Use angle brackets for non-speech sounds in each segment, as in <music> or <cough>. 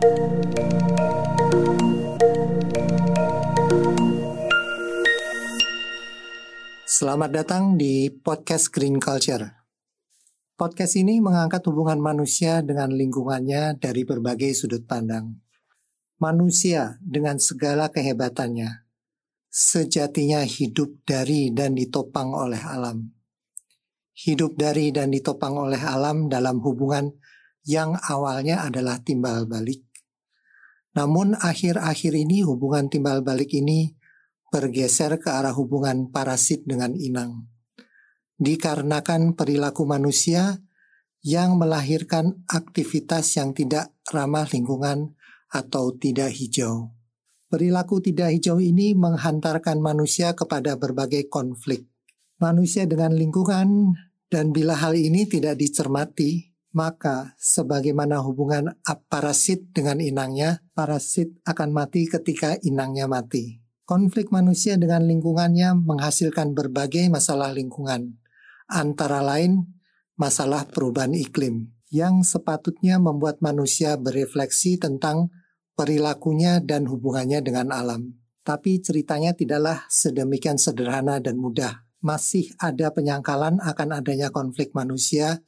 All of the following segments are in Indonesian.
Selamat datang di podcast Green Culture. Podcast ini mengangkat hubungan manusia dengan lingkungannya dari berbagai sudut pandang. Manusia dengan segala kehebatannya, sejatinya hidup dari dan ditopang oleh alam. Hidup dari dan ditopang oleh alam dalam hubungan yang awalnya adalah timbal balik. Namun akhir-akhir ini hubungan timbal balik ini bergeser ke arah hubungan parasit dengan inang. Dikarenakan perilaku manusia yang melahirkan aktivitas yang tidak ramah lingkungan atau tidak hijau. Perilaku tidak hijau ini menghantarkan manusia kepada berbagai konflik. Manusia dengan lingkungan dan bila hal ini tidak dicermati, maka sebagaimana hubungan parasit dengan inangnya, parasit akan mati ketika inangnya mati. Konflik manusia dengan lingkungannya menghasilkan berbagai masalah lingkungan, antara lain masalah perubahan iklim yang sepatutnya membuat manusia berefleksi tentang perilakunya dan hubungannya dengan alam. Tapi ceritanya tidaklah sedemikian sederhana dan mudah. Masih ada penyangkalan akan adanya konflik manusia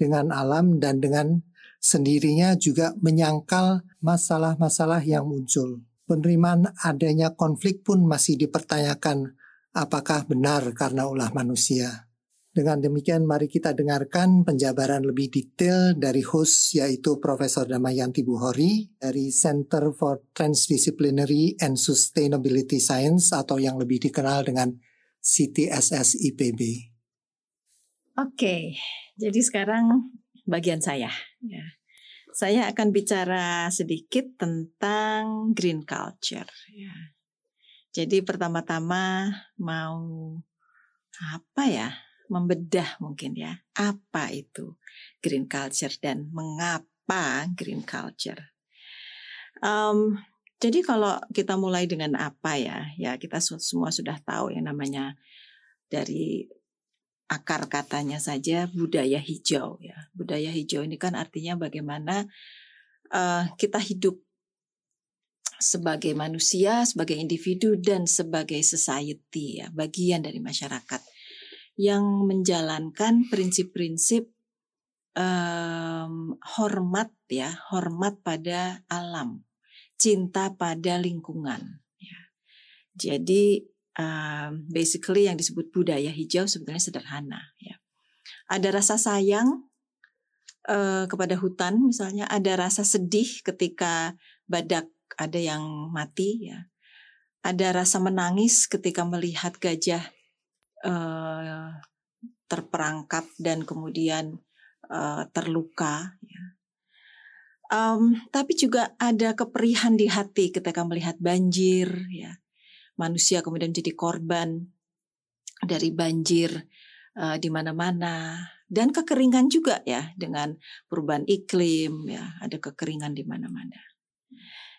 dengan alam dan dengan sendirinya juga menyangkal masalah-masalah yang muncul penerimaan adanya konflik pun masih dipertanyakan apakah benar karena ulah manusia. Dengan demikian mari kita dengarkan penjabaran lebih detail dari host yaitu Profesor Damayanti Buhori dari Center for Transdisciplinary and Sustainability Science atau yang lebih dikenal dengan CTSS IPB. Oke, jadi sekarang bagian saya. Ya saya akan bicara sedikit tentang green culture. Ya. Jadi pertama-tama mau apa ya? Membedah mungkin ya. Apa itu green culture dan mengapa green culture? Um, jadi kalau kita mulai dengan apa ya? Ya kita semua sudah tahu yang namanya dari akar katanya saja budaya hijau ya. Budaya hijau ini kan artinya bagaimana uh, kita hidup sebagai manusia, sebagai individu dan sebagai society ya, bagian dari masyarakat yang menjalankan prinsip-prinsip um, hormat ya, hormat pada alam, cinta pada lingkungan. Ya. Jadi um, basically yang disebut budaya hijau sebetulnya sederhana ya. Ada rasa sayang uh, kepada hutan misalnya, ada rasa sedih ketika badak ada yang mati ya. Ada rasa menangis ketika melihat gajah uh, terperangkap dan kemudian uh, terluka ya. Um, tapi juga ada keperihan di hati ketika melihat banjir ya manusia kemudian jadi korban dari banjir uh, di mana-mana dan kekeringan juga ya dengan perubahan iklim ya ada kekeringan di mana-mana.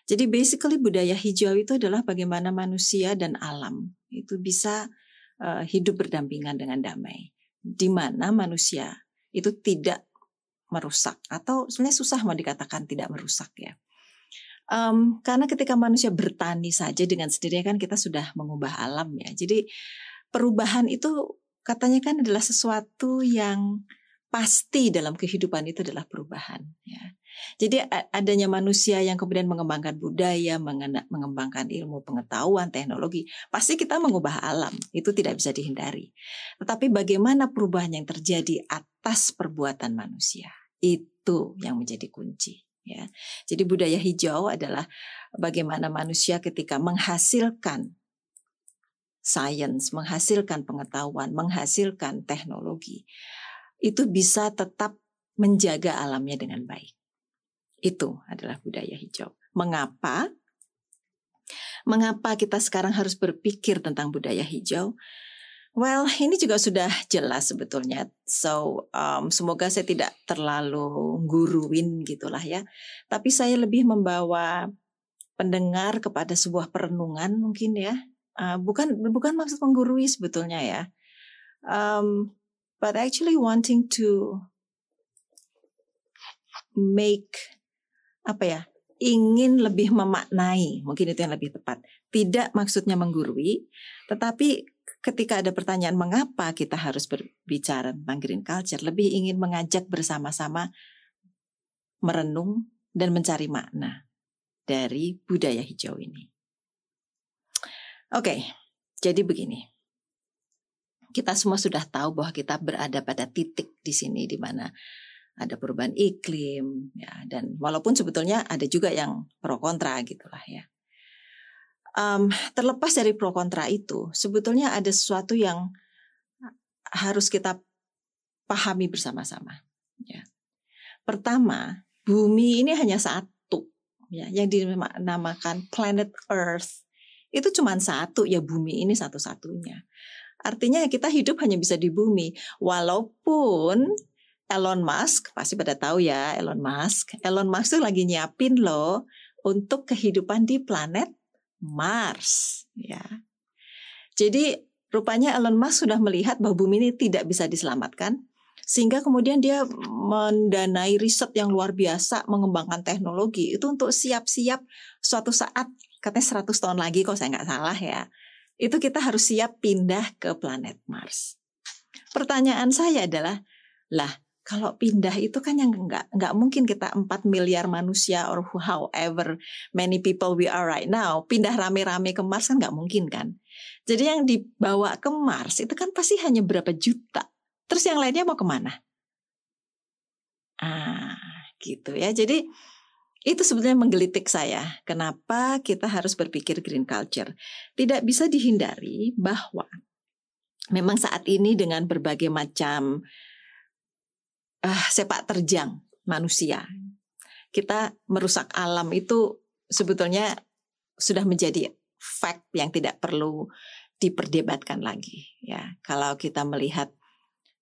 Jadi basically budaya hijau itu adalah bagaimana manusia dan alam itu bisa uh, hidup berdampingan dengan damai di mana manusia itu tidak merusak atau sebenarnya susah mau dikatakan tidak merusak ya. Um, karena ketika manusia bertani saja dengan sendirinya kan kita sudah mengubah alam ya. Jadi perubahan itu katanya kan adalah sesuatu yang pasti dalam kehidupan itu adalah perubahan ya. Jadi adanya manusia yang kemudian mengembangkan budaya, mengembangkan ilmu pengetahuan, teknologi, pasti kita mengubah alam. Itu tidak bisa dihindari. Tetapi bagaimana perubahan yang terjadi atas perbuatan manusia? Itu yang menjadi kunci ya. Jadi budaya hijau adalah bagaimana manusia ketika menghasilkan sains, menghasilkan pengetahuan, menghasilkan teknologi itu bisa tetap menjaga alamnya dengan baik. Itu adalah budaya hijau. Mengapa? Mengapa kita sekarang harus berpikir tentang budaya hijau? Well, ini juga sudah jelas sebetulnya. So, um, semoga saya tidak terlalu guruin gitulah ya. Tapi saya lebih membawa pendengar kepada sebuah perenungan mungkin ya. Uh, bukan bukan maksud menggurui sebetulnya ya. Um, but actually wanting to make apa ya ingin lebih memaknai, mungkin itu yang lebih tepat. Tidak maksudnya menggurui, tetapi ketika ada pertanyaan mengapa kita harus berbicara tentang green culture, lebih ingin mengajak bersama-sama merenung dan mencari makna dari budaya hijau ini. Oke, jadi begini. Kita semua sudah tahu bahwa kita berada pada titik di sini di mana ada perubahan iklim ya dan walaupun sebetulnya ada juga yang pro kontra gitulah ya. Um, terlepas dari pro kontra itu, sebetulnya ada sesuatu yang harus kita pahami bersama-sama. Ya. Pertama, bumi ini hanya satu, ya, yang dinamakan planet Earth itu cuma satu ya bumi ini satu-satunya. Artinya kita hidup hanya bisa di bumi, walaupun Elon Musk pasti pada tahu ya Elon Musk. Elon Musk tuh lagi nyiapin loh untuk kehidupan di planet Mars ya. Jadi rupanya Elon Musk sudah melihat bahwa bumi ini tidak bisa diselamatkan sehingga kemudian dia mendanai riset yang luar biasa mengembangkan teknologi itu untuk siap-siap suatu saat katanya 100 tahun lagi kalau saya nggak salah ya itu kita harus siap pindah ke planet Mars. Pertanyaan saya adalah lah kalau pindah itu kan yang nggak nggak mungkin kita 4 miliar manusia or however many people we are right now pindah rame-rame ke Mars kan nggak mungkin kan. Jadi yang dibawa ke Mars itu kan pasti hanya berapa juta. Terus yang lainnya mau ke mana? Ah, gitu ya. Jadi itu sebetulnya menggelitik saya. Kenapa kita harus berpikir green culture? Tidak bisa dihindari bahwa memang saat ini dengan berbagai macam uh, sepak terjang manusia. Kita merusak alam itu sebetulnya sudah menjadi fact yang tidak perlu diperdebatkan lagi ya. Kalau kita melihat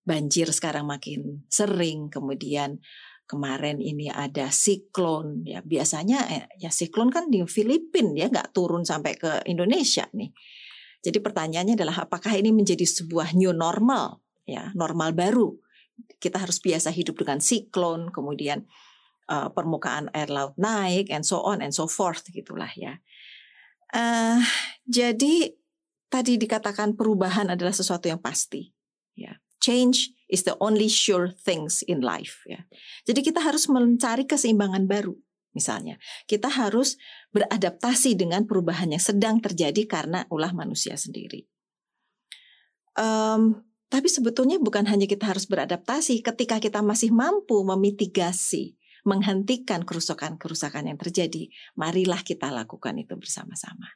banjir sekarang makin sering kemudian kemarin ini ada siklon ya biasanya eh, ya siklon kan di Filipina ya nggak turun sampai ke Indonesia nih. Jadi pertanyaannya adalah apakah ini menjadi sebuah new normal ya normal baru kita harus biasa hidup dengan siklon, kemudian uh, permukaan air laut naik, and so on and so forth gitulah ya. Uh, jadi tadi dikatakan perubahan adalah sesuatu yang pasti. Ya, change is the only sure things in life. Ya, jadi kita harus mencari keseimbangan baru. Misalnya, kita harus beradaptasi dengan perubahan yang sedang terjadi karena ulah manusia sendiri. Um, tapi sebetulnya bukan hanya kita harus beradaptasi ketika kita masih mampu memitigasi, menghentikan kerusakan-kerusakan yang terjadi, marilah kita lakukan itu bersama-sama.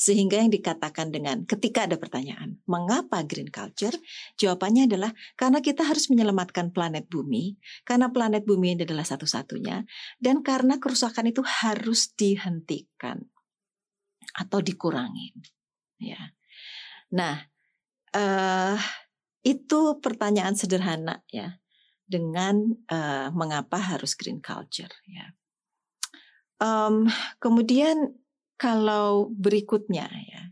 Sehingga yang dikatakan dengan ketika ada pertanyaan, mengapa green culture? Jawabannya adalah karena kita harus menyelamatkan planet bumi, karena planet bumi ini adalah satu-satunya, dan karena kerusakan itu harus dihentikan atau dikurangi. Ya. Nah, uh, itu pertanyaan sederhana ya. Dengan uh, mengapa harus green culture ya. Um, kemudian kalau berikutnya ya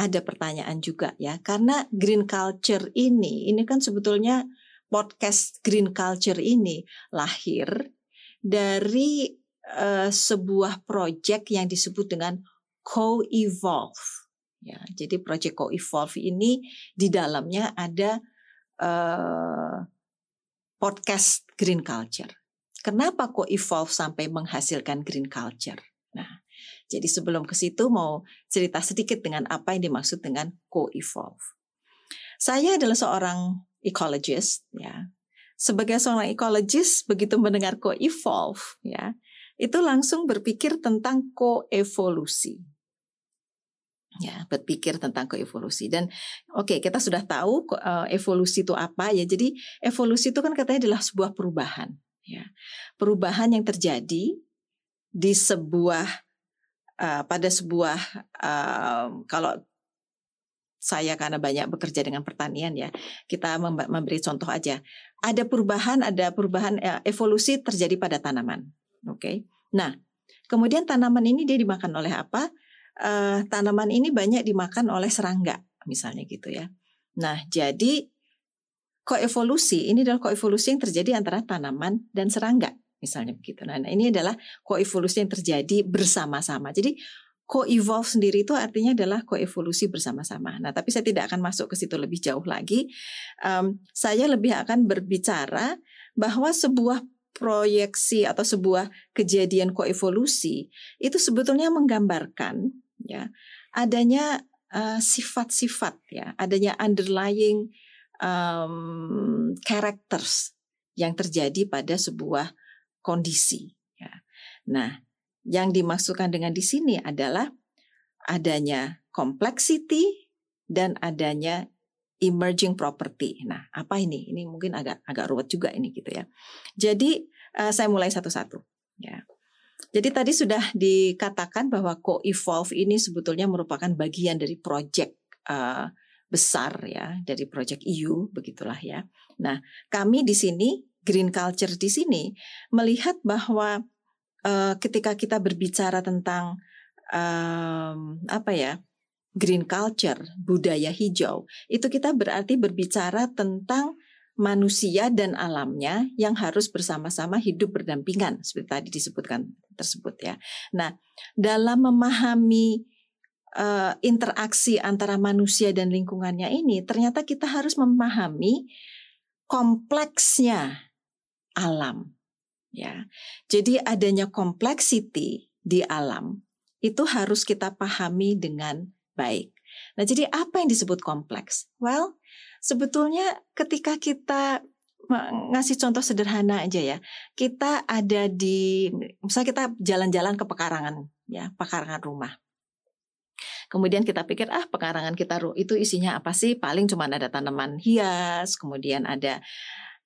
ada pertanyaan juga ya. Karena green culture ini ini kan sebetulnya podcast green culture ini lahir dari uh, sebuah project yang disebut dengan co-evolve Ya, jadi Project Co-Evolve ini di dalamnya ada uh, podcast Green Culture. Kenapa Co-Evolve sampai menghasilkan Green Culture? Nah, jadi sebelum ke situ mau cerita sedikit dengan apa yang dimaksud dengan Co-Evolve. Saya adalah seorang ecologist, ya. Sebagai seorang ecologist, begitu mendengar co-evolve, ya, itu langsung berpikir tentang koevolusi ya berpikir tentang koevolusi dan oke okay, kita sudah tahu uh, evolusi itu apa ya. Jadi evolusi itu kan katanya adalah sebuah perubahan ya. Perubahan yang terjadi di sebuah uh, pada sebuah uh, kalau saya karena banyak bekerja dengan pertanian ya kita memberi contoh aja. Ada perubahan ada perubahan evolusi terjadi pada tanaman oke. Okay? nah kemudian tanaman ini dia dimakan oleh apa uh, tanaman ini banyak dimakan oleh serangga, misalnya gitu ya. Nah, jadi koevolusi ini adalah koevolusi yang terjadi antara tanaman dan serangga. misalnya begitu. Nah, ini adalah koevolusi yang terjadi bersama-sama. Jadi co-evolve sendiri itu artinya adalah koevolusi bersama-sama. Nah, tapi saya tidak akan masuk ke situ lebih jauh lagi. Um, saya lebih akan berbicara bahwa sebuah proyeksi atau sebuah kejadian koevolusi itu sebetulnya menggambarkan ya adanya uh, sifat-sifat ya, adanya underlying um, characters yang terjadi pada sebuah kondisi. Ya. Nah, yang dimaksudkan dengan di sini adalah adanya complexity dan adanya emerging property. Nah, apa ini? Ini mungkin agak agak ruwet juga ini gitu ya. Jadi uh, saya mulai satu-satu. Ya. Jadi tadi sudah dikatakan bahwa co-evolve ini sebetulnya merupakan bagian dari proyek uh, besar ya, dari proyek EU begitulah ya. Nah, kami di sini green culture di sini melihat bahwa uh, ketika kita berbicara tentang um, apa ya green culture budaya hijau itu kita berarti berbicara tentang manusia dan alamnya yang harus bersama-sama hidup berdampingan seperti tadi disebutkan tersebut ya. Nah, dalam memahami uh, interaksi antara manusia dan lingkungannya ini ternyata kita harus memahami kompleksnya alam ya. Jadi adanya complexity di alam itu harus kita pahami dengan baik. Nah, jadi apa yang disebut kompleks? Well, sebetulnya ketika kita ngasih contoh sederhana aja ya. Kita ada di misalnya kita jalan-jalan ke pekarangan ya, pekarangan rumah. Kemudian kita pikir ah pekarangan kita itu isinya apa sih? Paling cuma ada tanaman hias, kemudian ada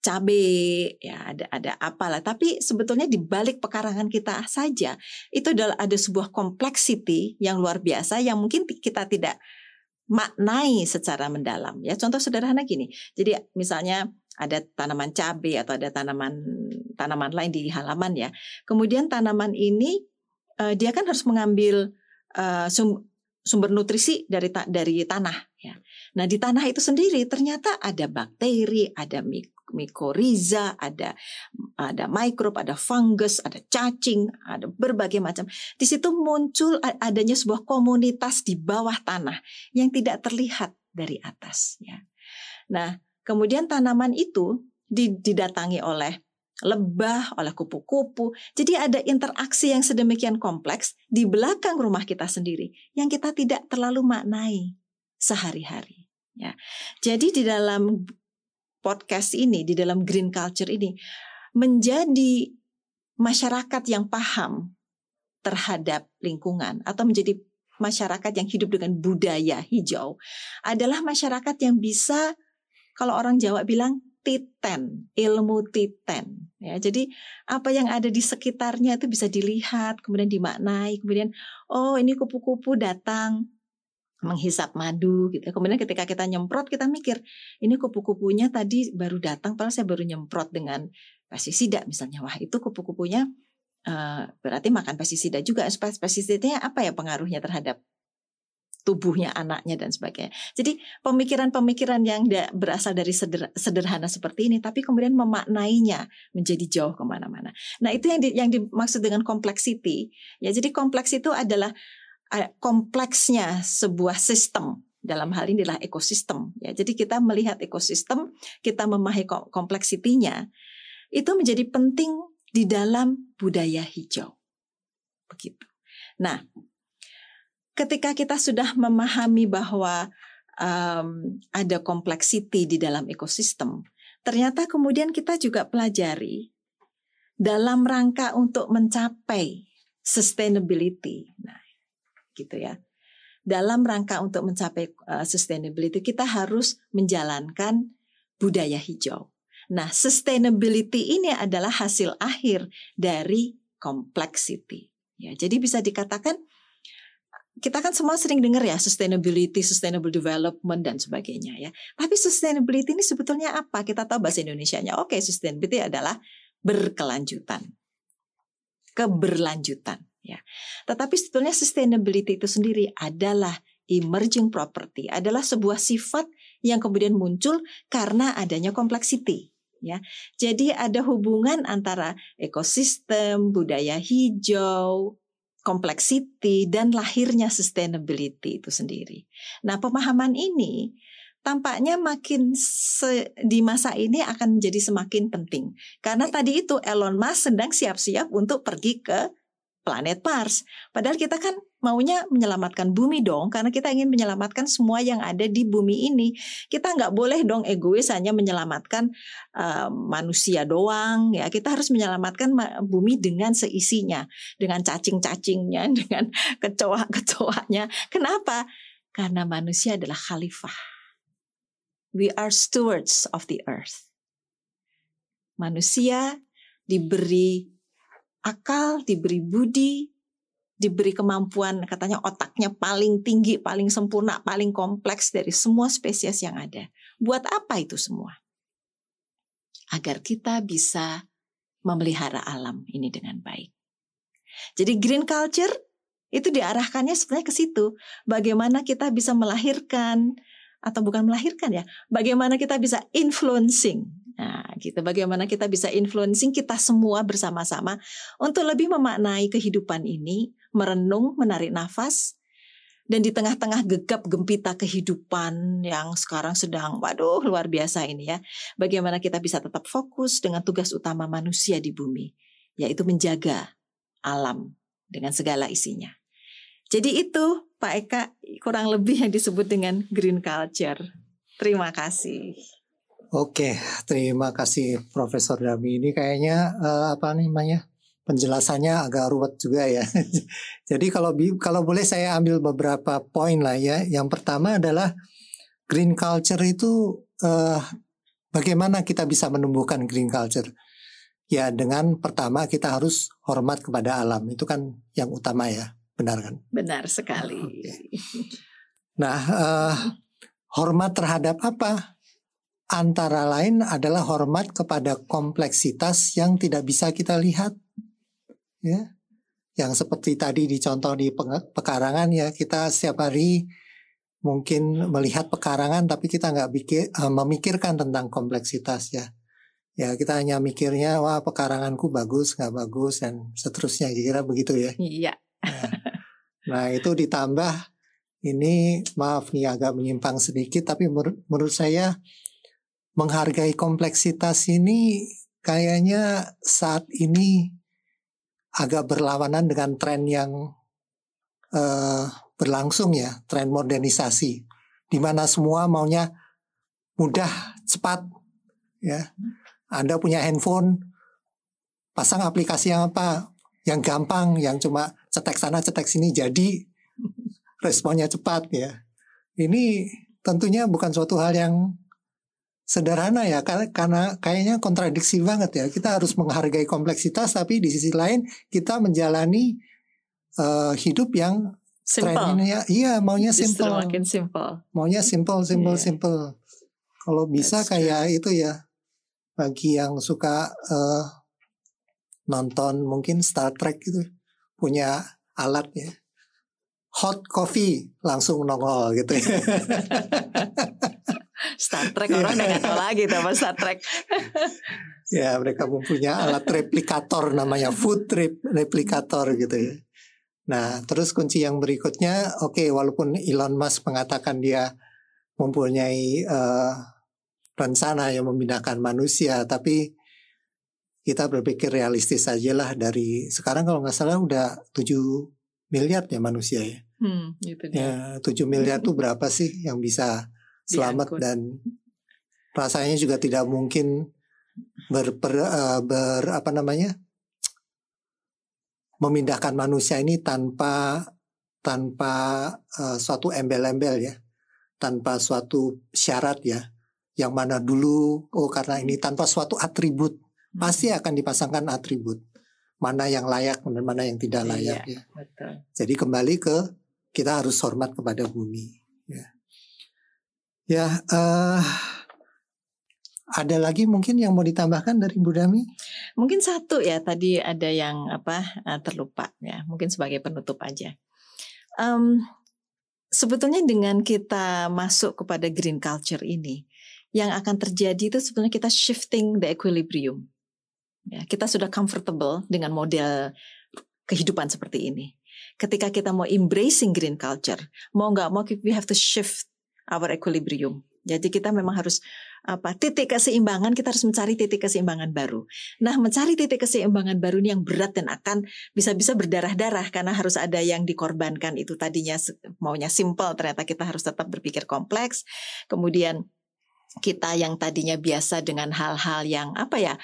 cabai, ya ada ada apalah. Tapi sebetulnya di balik pekarangan kita saja itu adalah ada sebuah complexity yang luar biasa yang mungkin kita tidak maknai secara mendalam. Ya contoh sederhana gini. Jadi misalnya ada tanaman cabai atau ada tanaman tanaman lain di halaman ya. Kemudian tanaman ini uh, dia kan harus mengambil uh, sum, sumber nutrisi dari dari tanah ya. Nah, di tanah itu sendiri ternyata ada bakteri, ada mik mikoriza, ada ada mikrob, ada fungus, ada cacing, ada berbagai macam. Di situ muncul adanya sebuah komunitas di bawah tanah yang tidak terlihat dari atas ya. Nah, kemudian tanaman itu didatangi oleh lebah, oleh kupu-kupu. Jadi ada interaksi yang sedemikian kompleks di belakang rumah kita sendiri yang kita tidak terlalu maknai sehari-hari. Ya. Jadi di dalam podcast ini, di dalam green culture ini, menjadi masyarakat yang paham terhadap lingkungan atau menjadi masyarakat yang hidup dengan budaya hijau adalah masyarakat yang bisa kalau orang Jawa bilang titen, ilmu titen. Ya, jadi apa yang ada di sekitarnya itu bisa dilihat, kemudian dimaknai, kemudian oh ini kupu-kupu datang menghisap madu gitu. Kemudian ketika kita nyemprot kita mikir, ini kupu-kupunya tadi baru datang padahal saya baru nyemprot dengan pestisida misalnya. Wah, itu kupu-kupunya uh, berarti makan pestisida juga. Pestisidanya apa ya pengaruhnya terhadap tubuhnya anaknya dan sebagainya. Jadi pemikiran-pemikiran yang berasal dari sederhana seperti ini, tapi kemudian memaknainya menjadi jauh ke mana-mana. Nah itu yang di, yang dimaksud dengan complexity. Ya jadi kompleks itu adalah kompleksnya sebuah sistem. Dalam hal ini adalah ekosistem ya. Jadi kita melihat ekosistem kita memahami kompleksitinya itu menjadi penting di dalam budaya hijau. Begitu. Nah ketika kita sudah memahami bahwa um, ada kompleksiti di dalam ekosistem ternyata kemudian kita juga pelajari dalam rangka untuk mencapai sustainability. Nah gitu ya. Dalam rangka untuk mencapai uh, sustainability kita harus menjalankan budaya hijau. Nah, sustainability ini adalah hasil akhir dari complexity. Ya, jadi bisa dikatakan kita kan semua sering dengar ya sustainability, sustainable development dan sebagainya ya. Tapi sustainability ini sebetulnya apa? Kita tahu bahasa Indonesia-nya. Oke, sustainability adalah berkelanjutan. Keberlanjutan. Ya. Tetapi sebetulnya sustainability itu sendiri adalah emerging property, adalah sebuah sifat yang kemudian muncul karena adanya complexity. ya. Jadi ada hubungan antara ekosistem, budaya hijau, kompleksiti dan lahirnya sustainability itu sendiri. Nah, pemahaman ini tampaknya makin se, di masa ini akan menjadi semakin penting. Karena tadi itu Elon Musk sedang siap-siap untuk pergi ke planet Mars. Padahal kita kan maunya menyelamatkan bumi dong, karena kita ingin menyelamatkan semua yang ada di bumi ini. Kita nggak boleh dong egois hanya menyelamatkan uh, manusia doang. Ya, kita harus menyelamatkan bumi dengan seisinya, dengan cacing-cacingnya, <laughs> dengan kecoa-kecoanya. Kenapa? Karena manusia adalah khalifah. We are stewards of the earth. Manusia diberi akal, diberi budi, diberi kemampuan katanya otaknya paling tinggi, paling sempurna, paling kompleks dari semua spesies yang ada. Buat apa itu semua? Agar kita bisa memelihara alam ini dengan baik. Jadi green culture itu diarahkannya sebenarnya ke situ. Bagaimana kita bisa melahirkan atau bukan melahirkan ya, bagaimana kita bisa influencing Nah, gitu. Bagaimana kita bisa influencing kita semua bersama-sama untuk lebih memaknai kehidupan ini, merenung, menarik nafas, dan di tengah-tengah gegap gempita kehidupan yang sekarang sedang, waduh, luar biasa ini ya. Bagaimana kita bisa tetap fokus dengan tugas utama manusia di bumi, yaitu menjaga alam dengan segala isinya. Jadi itu Pak Eka kurang lebih yang disebut dengan green culture. Terima kasih. Oke, terima kasih Profesor Dami. Ini kayaknya uh, apa namanya penjelasannya agak ruwet juga ya. <laughs> Jadi kalau kalau boleh saya ambil beberapa poin lah ya. Yang pertama adalah green culture itu uh, bagaimana kita bisa menumbuhkan green culture? Ya dengan pertama kita harus hormat kepada alam itu kan yang utama ya, benar kan? Benar sekali. Nah, uh, hormat terhadap apa? Antara lain adalah hormat kepada kompleksitas yang tidak bisa kita lihat. Ya. Yang seperti tadi dicontoh di pekarangan ya, kita setiap hari mungkin melihat pekarangan tapi kita nggak pikir, uh, memikirkan tentang kompleksitas ya. Ya kita hanya mikirnya wah pekaranganku bagus nggak bagus dan seterusnya kira begitu ya. Iya. Nah, nah itu ditambah ini maaf nih agak menyimpang sedikit tapi menurut, menurut saya menghargai kompleksitas ini kayaknya saat ini agak berlawanan dengan tren yang uh, berlangsung ya, tren modernisasi, di mana semua maunya mudah, cepat, ya. Anda punya handphone, pasang aplikasi yang apa, yang gampang, yang cuma cetek sana, cetek sini, jadi responnya cepat ya. Ini tentunya bukan suatu hal yang sederhana ya karena kayaknya kontradiksi banget ya. Kita harus menghargai kompleksitas tapi di sisi lain kita menjalani uh, hidup yang simple. ya iya maunya simple. makin simple. Maunya simple simple yeah. simple. Kalau bisa That's kayak true. itu ya bagi yang suka uh, nonton mungkin Star Trek gitu punya alat ya. Hot coffee langsung nongol gitu ya <laughs> Star Trek orang udah gak tahu lagi apa Star Trek. <laughs> ya mereka mempunyai alat replikator namanya food trip replikator gitu ya. Nah terus kunci yang berikutnya, oke okay, walaupun Elon Musk mengatakan dia mempunyai uh, rencana yang memindahkan manusia, tapi kita berpikir realistis aja lah dari sekarang kalau nggak salah udah 7 miliar ya manusia ya. Hmm, gitu ya 7 miliar tuh berapa sih yang bisa selamat Diangkut. dan rasanya juga tidak mungkin ber, ber, uh, ber apa namanya memindahkan manusia ini tanpa tanpa uh, suatu embel-embel ya tanpa suatu syarat ya yang mana dulu oh karena ini tanpa suatu atribut hmm. pasti akan dipasangkan atribut mana yang layak dan mana yang tidak iya, layak iya, ya betul. jadi kembali ke kita harus hormat kepada bumi ya uh, ada lagi mungkin yang mau ditambahkan dari Bu Dami? Mungkin satu ya tadi ada yang apa uh, terlupa ya, mungkin sebagai penutup aja. Um, sebetulnya dengan kita masuk kepada green culture ini, yang akan terjadi itu sebenarnya kita shifting the equilibrium. Ya, kita sudah comfortable dengan model kehidupan seperti ini. Ketika kita mau embracing green culture, mau nggak mau we have to shift our equilibrium. Jadi kita memang harus apa titik keseimbangan kita harus mencari titik keseimbangan baru. Nah, mencari titik keseimbangan baru ini yang berat dan akan bisa-bisa berdarah-darah karena harus ada yang dikorbankan itu tadinya maunya simple ternyata kita harus tetap berpikir kompleks. Kemudian kita yang tadinya biasa dengan hal-hal yang apa ya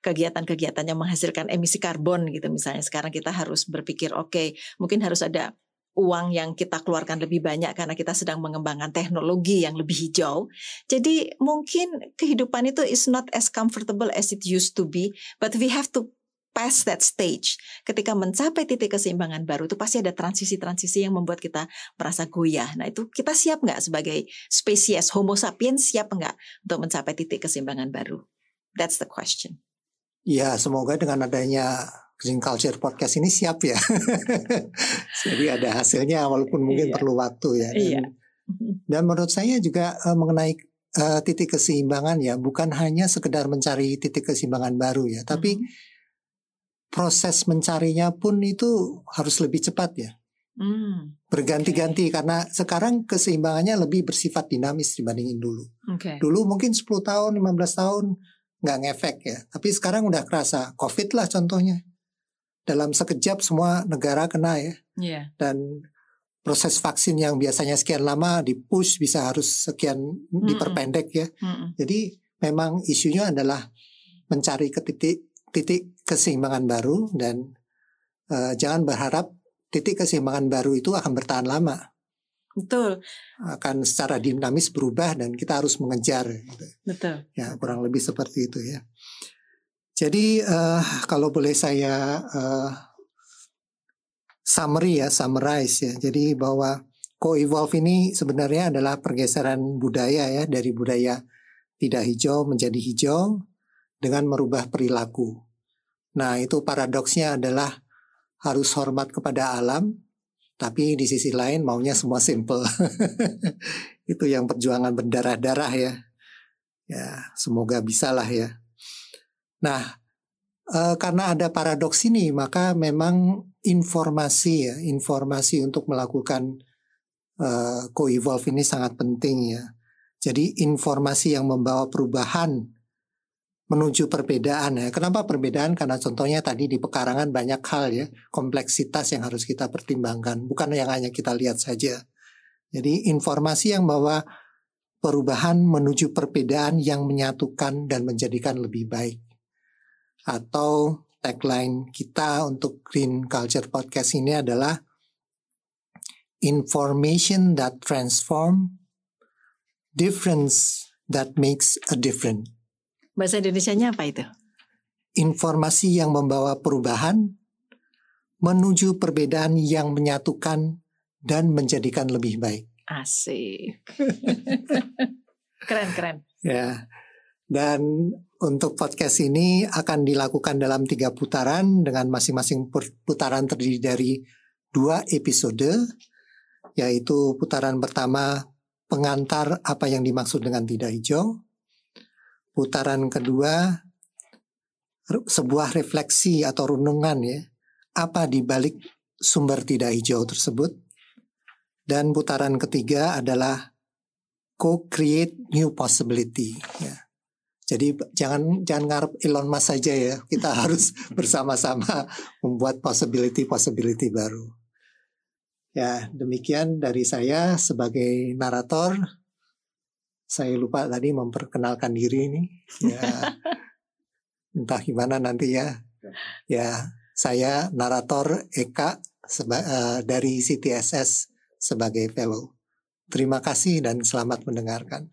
kegiatan-kegiatan yang menghasilkan emisi karbon gitu misalnya sekarang kita harus berpikir oke okay, mungkin harus ada uang yang kita keluarkan lebih banyak karena kita sedang mengembangkan teknologi yang lebih hijau. Jadi mungkin kehidupan itu is not as comfortable as it used to be, but we have to pass that stage. Ketika mencapai titik keseimbangan baru itu pasti ada transisi-transisi yang membuat kita merasa goyah. Nah itu kita siap nggak sebagai spesies Homo sapiens siap nggak untuk mencapai titik keseimbangan baru? That's the question. Ya semoga dengan adanya Green Culture Podcast ini siap ya. <laughs> Jadi ada hasilnya walaupun mungkin iya. perlu waktu ya. Dan, iya. dan menurut saya juga uh, mengenai uh, titik keseimbangan ya bukan hanya sekedar mencari titik keseimbangan baru ya, tapi mm-hmm. proses mencarinya pun itu harus lebih cepat ya. Mm. Berganti-ganti okay. karena sekarang keseimbangannya lebih bersifat dinamis dibandingin dulu. Okay. Dulu mungkin 10 tahun, 15 tahun nggak ngefek ya. Tapi sekarang udah kerasa COVID lah contohnya dalam sekejap semua negara kena ya. Yeah. Dan proses vaksin yang biasanya sekian lama dipush bisa harus sekian mm -mm. diperpendek ya. Mm -mm. Jadi memang isunya adalah mencari ke titik titik keseimbangan baru dan uh, jangan berharap titik keseimbangan baru itu akan bertahan lama. Betul. Akan secara dinamis berubah dan kita harus mengejar. Gitu. Betul. Ya kurang lebih seperti itu ya. Jadi uh, kalau boleh saya uh, summary ya, summarize ya. Jadi bahwa co-evolve ini sebenarnya adalah pergeseran budaya ya dari budaya tidak hijau menjadi hijau dengan merubah perilaku. Nah itu paradoksnya adalah harus hormat kepada alam, tapi di sisi lain maunya semua simple. <laughs> itu yang perjuangan berdarah-darah ya. Ya semoga bisalah ya. Nah, e, karena ada paradoks ini, maka memang informasi ya, informasi untuk melakukan e, co-evolve ini sangat penting ya. Jadi informasi yang membawa perubahan menuju perbedaan ya. Kenapa perbedaan? Karena contohnya tadi di pekarangan banyak hal ya, kompleksitas yang harus kita pertimbangkan, bukan yang hanya kita lihat saja. Jadi informasi yang membawa perubahan menuju perbedaan yang menyatukan dan menjadikan lebih baik atau tagline kita untuk Green Culture Podcast ini adalah information that transform, difference that makes a difference. Bahasa Indonesia-nya apa itu? Informasi yang membawa perubahan menuju perbedaan yang menyatukan dan menjadikan lebih baik. Asik. <laughs> keren, keren. Ya. Dan untuk podcast ini akan dilakukan dalam tiga putaran dengan masing-masing putaran terdiri dari dua episode, yaitu putaran pertama pengantar apa yang dimaksud dengan tidak hijau, putaran kedua sebuah refleksi atau renungan ya, apa di balik sumber tidak hijau tersebut, dan putaran ketiga adalah co-create new possibility ya jadi jangan jangan ngarep Elon Musk saja ya. Kita <laughs> harus bersama-sama membuat possibility-possibility baru. Ya, demikian dari saya sebagai narator. Saya lupa tadi memperkenalkan diri ini. Ya. <laughs> Entah gimana nanti ya. Ya, saya narator Eka seba, uh, dari CTSS sebagai fellow. Terima kasih dan selamat mendengarkan.